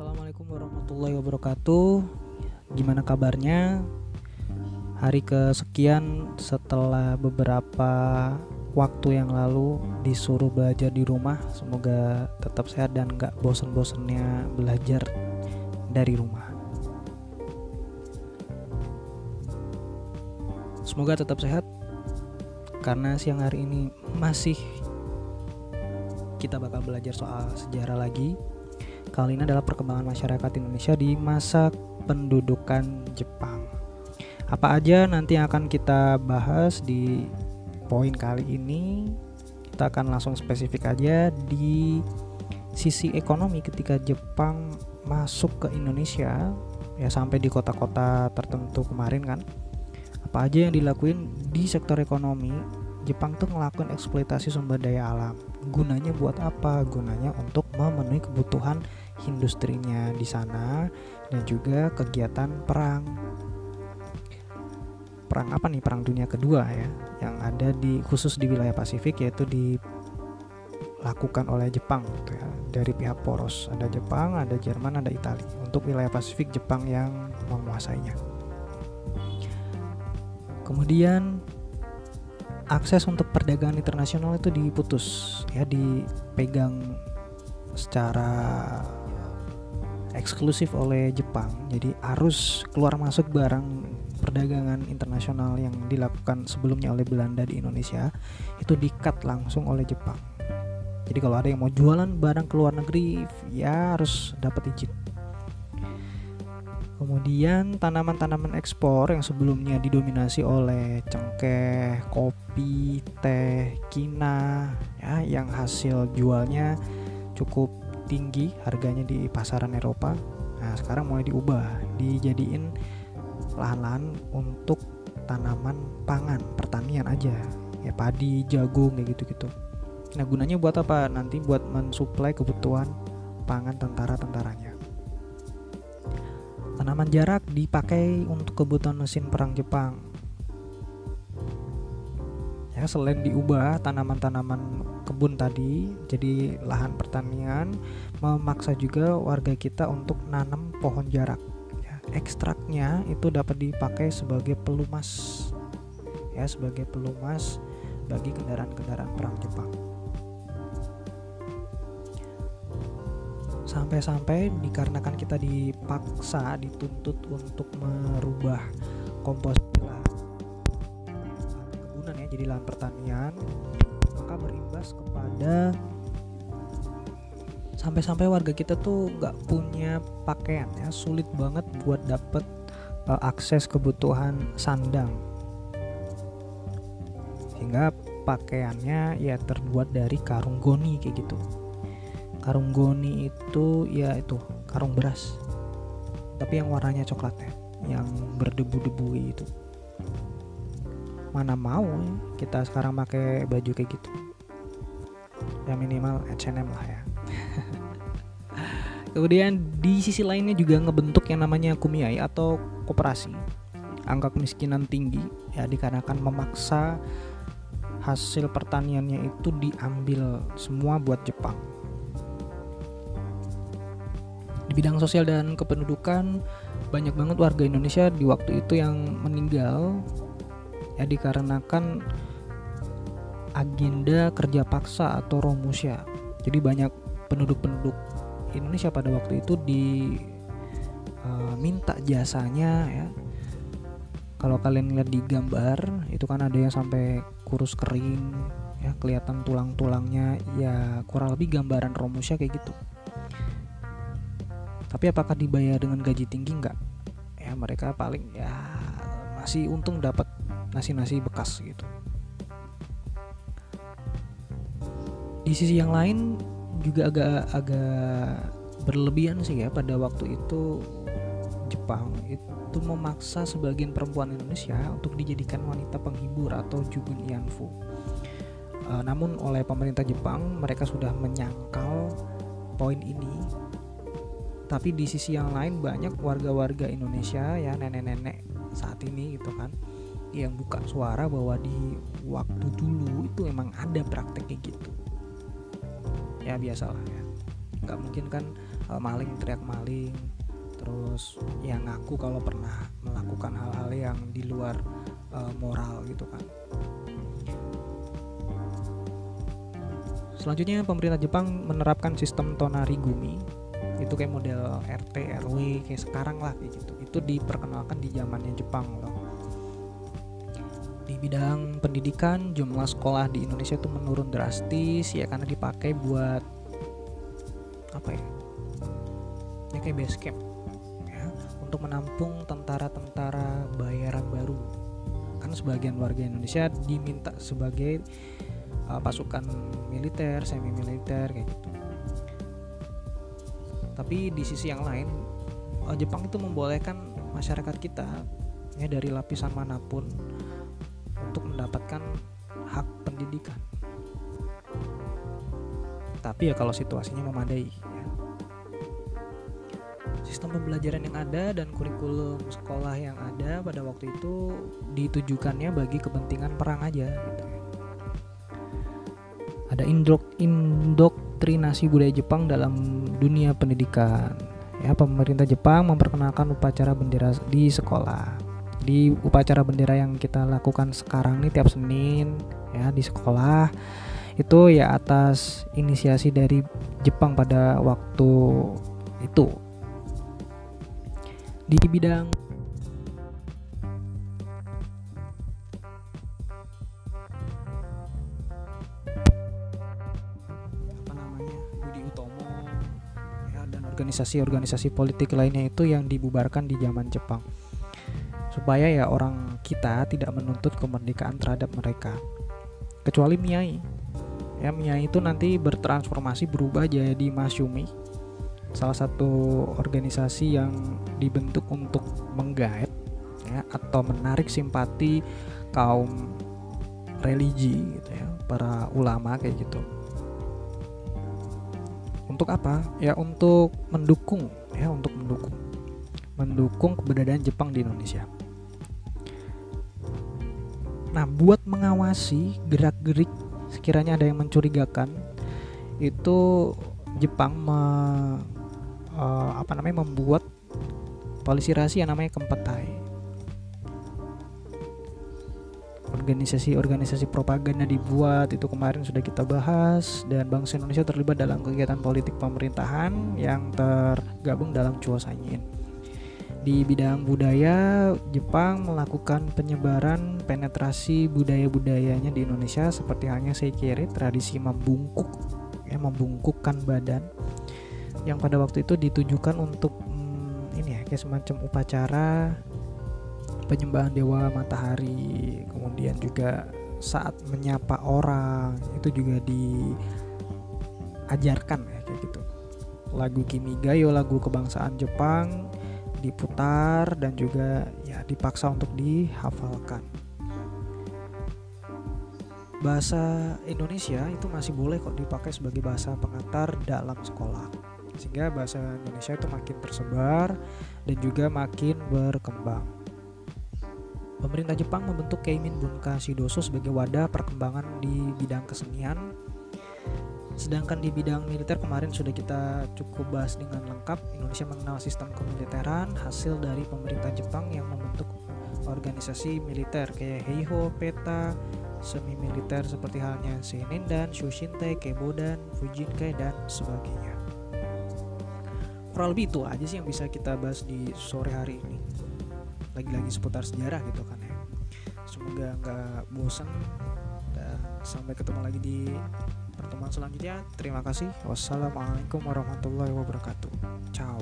Assalamualaikum warahmatullahi wabarakatuh. Gimana kabarnya? Hari kesekian setelah beberapa waktu yang lalu disuruh belajar di rumah. Semoga tetap sehat dan gak bosen-bosennya belajar dari rumah. Semoga tetap sehat karena siang hari ini masih kita bakal belajar soal sejarah lagi Kali ini adalah perkembangan masyarakat Indonesia di masa pendudukan Jepang. Apa aja nanti akan kita bahas di poin kali ini. Kita akan langsung spesifik aja di sisi ekonomi ketika Jepang masuk ke Indonesia ya sampai di kota-kota tertentu kemarin kan. Apa aja yang dilakuin di sektor ekonomi Jepang tuh ngelakuin eksploitasi sumber daya alam. Gunanya buat apa? Gunanya untuk memenuhi kebutuhan industrinya di sana dan juga kegiatan perang. Perang apa nih? Perang Dunia Kedua ya, yang ada di khusus di wilayah Pasifik yaitu dilakukan oleh Jepang gitu ya. Dari pihak poros ada Jepang, ada Jerman, ada Italia. Untuk wilayah Pasifik Jepang yang menguasainya. Kemudian akses untuk perdagangan internasional itu diputus ya dipegang secara eksklusif oleh Jepang. Jadi arus keluar masuk barang perdagangan internasional yang dilakukan sebelumnya oleh Belanda di Indonesia itu dikat langsung oleh Jepang. Jadi kalau ada yang mau jualan barang ke luar negeri ya harus dapat izin. Kemudian tanaman-tanaman ekspor yang sebelumnya didominasi oleh cengkeh, kopi, teh, kina ya yang hasil jualnya cukup tinggi harganya di pasaran Eropa. Nah, sekarang mulai diubah, dijadiin lahan-lahan untuk tanaman pangan, pertanian aja. Ya padi, jagung kayak gitu-gitu. Nah, gunanya buat apa? Nanti buat mensuplai kebutuhan pangan tentara-tentaranya. Tanaman jarak dipakai untuk kebutuhan mesin perang Jepang ya selain diubah tanaman-tanaman kebun tadi jadi lahan pertanian memaksa juga warga kita untuk nanam pohon jarak. Ya, ekstraknya itu dapat dipakai sebagai pelumas. Ya sebagai pelumas bagi kendaraan-kendaraan perang Jepang. Sampai-sampai dikarenakan kita dipaksa dituntut untuk merubah komposisi jadi lahan pertanian. Maka berimbas kepada sampai-sampai warga kita tuh nggak punya pakaian ya sulit banget buat dapet uh, akses kebutuhan sandang. Sehingga pakaiannya ya terbuat dari karung goni kayak gitu. Karung goni itu ya itu karung beras. Tapi yang warnanya coklat ya yang berdebu-debu itu mana mau ya. Kita sekarang pakai baju kayak gitu. Ya minimal H&M lah ya. Kemudian di sisi lainnya juga ngebentuk yang namanya kumiai atau koperasi. Angka kemiskinan tinggi ya dikarenakan memaksa hasil pertaniannya itu diambil semua buat Jepang. Di bidang sosial dan kependudukan banyak banget warga Indonesia di waktu itu yang meninggal ya dikarenakan agenda kerja paksa atau romusya. Jadi banyak penduduk-penduduk Indonesia pada waktu itu diminta uh, jasanya ya. Kalau kalian lihat di gambar itu kan ada yang sampai kurus kering ya kelihatan tulang-tulangnya ya kurang lebih gambaran romusya kayak gitu. Tapi apakah dibayar dengan gaji tinggi enggak? Ya mereka paling ya masih untung dapat nasi-nasi bekas gitu. Di sisi yang lain juga agak agak berlebihan sih ya pada waktu itu Jepang itu memaksa sebagian perempuan Indonesia untuk dijadikan wanita penghibur atau jugun yanfu. E, namun oleh pemerintah Jepang mereka sudah menyangkal poin ini. Tapi di sisi yang lain banyak warga-warga Indonesia ya nenek-nenek saat ini gitu kan yang buka suara bahwa di waktu dulu itu emang ada prakteknya gitu. Ya biasalah ya. Nggak mungkin kan uh, maling teriak maling terus yang ngaku kalau pernah melakukan hal-hal yang di luar uh, moral gitu kan. Selanjutnya pemerintah Jepang menerapkan sistem tonari gumi itu kayak model RT RW kayak sekarang lah kayak gitu. Itu diperkenalkan di zamannya Jepang loh di bidang pendidikan jumlah sekolah di Indonesia itu menurun drastis ya karena dipakai buat apa ya ya kayak base camp ya untuk menampung tentara-tentara bayaran baru. Kan sebagian warga Indonesia diminta sebagai uh, pasukan militer semi militer kayak gitu tapi di sisi yang lain uh, Jepang itu membolehkan masyarakat kita ya dari lapisan mana pun untuk mendapatkan hak pendidikan tapi ya kalau situasinya memadai ya. sistem pembelajaran yang ada dan kurikulum sekolah yang ada pada waktu itu ditujukannya bagi kepentingan perang aja gitu ada indok indoktrinasi budaya Jepang dalam dunia pendidikan. Ya, pemerintah Jepang memperkenalkan upacara bendera di sekolah. Di upacara bendera yang kita lakukan sekarang nih tiap Senin ya di sekolah itu ya atas inisiasi dari Jepang pada waktu itu. Di bidang organisasi-organisasi politik lainnya itu yang dibubarkan di zaman Jepang. Supaya ya orang kita tidak menuntut kemerdekaan terhadap mereka. Kecuali Miyai ya Miyai itu nanti bertransformasi berubah jadi Masyumi salah satu organisasi yang dibentuk untuk menggait ya atau menarik simpati kaum religi gitu ya para ulama kayak gitu untuk apa? Ya untuk mendukung ya untuk mendukung. Mendukung keberadaan Jepang di Indonesia. Nah buat mengawasi gerak-gerik sekiranya ada yang mencurigakan itu Jepang me, uh, apa namanya membuat polisi rahasia namanya Kempetai organisasi-organisasi propaganda dibuat itu kemarin sudah kita bahas dan bangsa Indonesia terlibat dalam kegiatan politik pemerintahan yang tergabung dalam Cuosanyin. Di bidang budaya, Jepang melakukan penyebaran penetrasi budaya-budayanya di Indonesia seperti halnya seikiri, tradisi membungkuk, ya membungkukkan badan yang pada waktu itu ditujukan untuk hmm, ini ya kayak semacam upacara penyembahan dewa matahari kemudian juga saat menyapa orang itu juga diajarkan ya kayak gitu. Lagu Kimigayo lagu kebangsaan Jepang diputar dan juga ya dipaksa untuk dihafalkan. Bahasa Indonesia itu masih boleh kok dipakai sebagai bahasa pengantar dalam sekolah. Sehingga bahasa Indonesia itu makin tersebar dan juga makin berkembang Pemerintah Jepang membentuk Keimin Bunka Shidoso sebagai wadah perkembangan di bidang kesenian. Sedangkan di bidang militer kemarin sudah kita cukup bahas dengan lengkap. Indonesia mengenal sistem kemiliteran hasil dari pemerintah Jepang yang membentuk organisasi militer kayak Heiho, PETA, semi militer seperti halnya Seinin dan Shushinte, Kebodan, Fujinkai dan sebagainya. Kurang lebih itu aja sih yang bisa kita bahas di sore hari ini lagi-lagi seputar sejarah gitu kan ya. Semoga nggak bosan dan sampai ketemu lagi di pertemuan selanjutnya. Terima kasih. Wassalamualaikum warahmatullahi wabarakatuh. Ciao.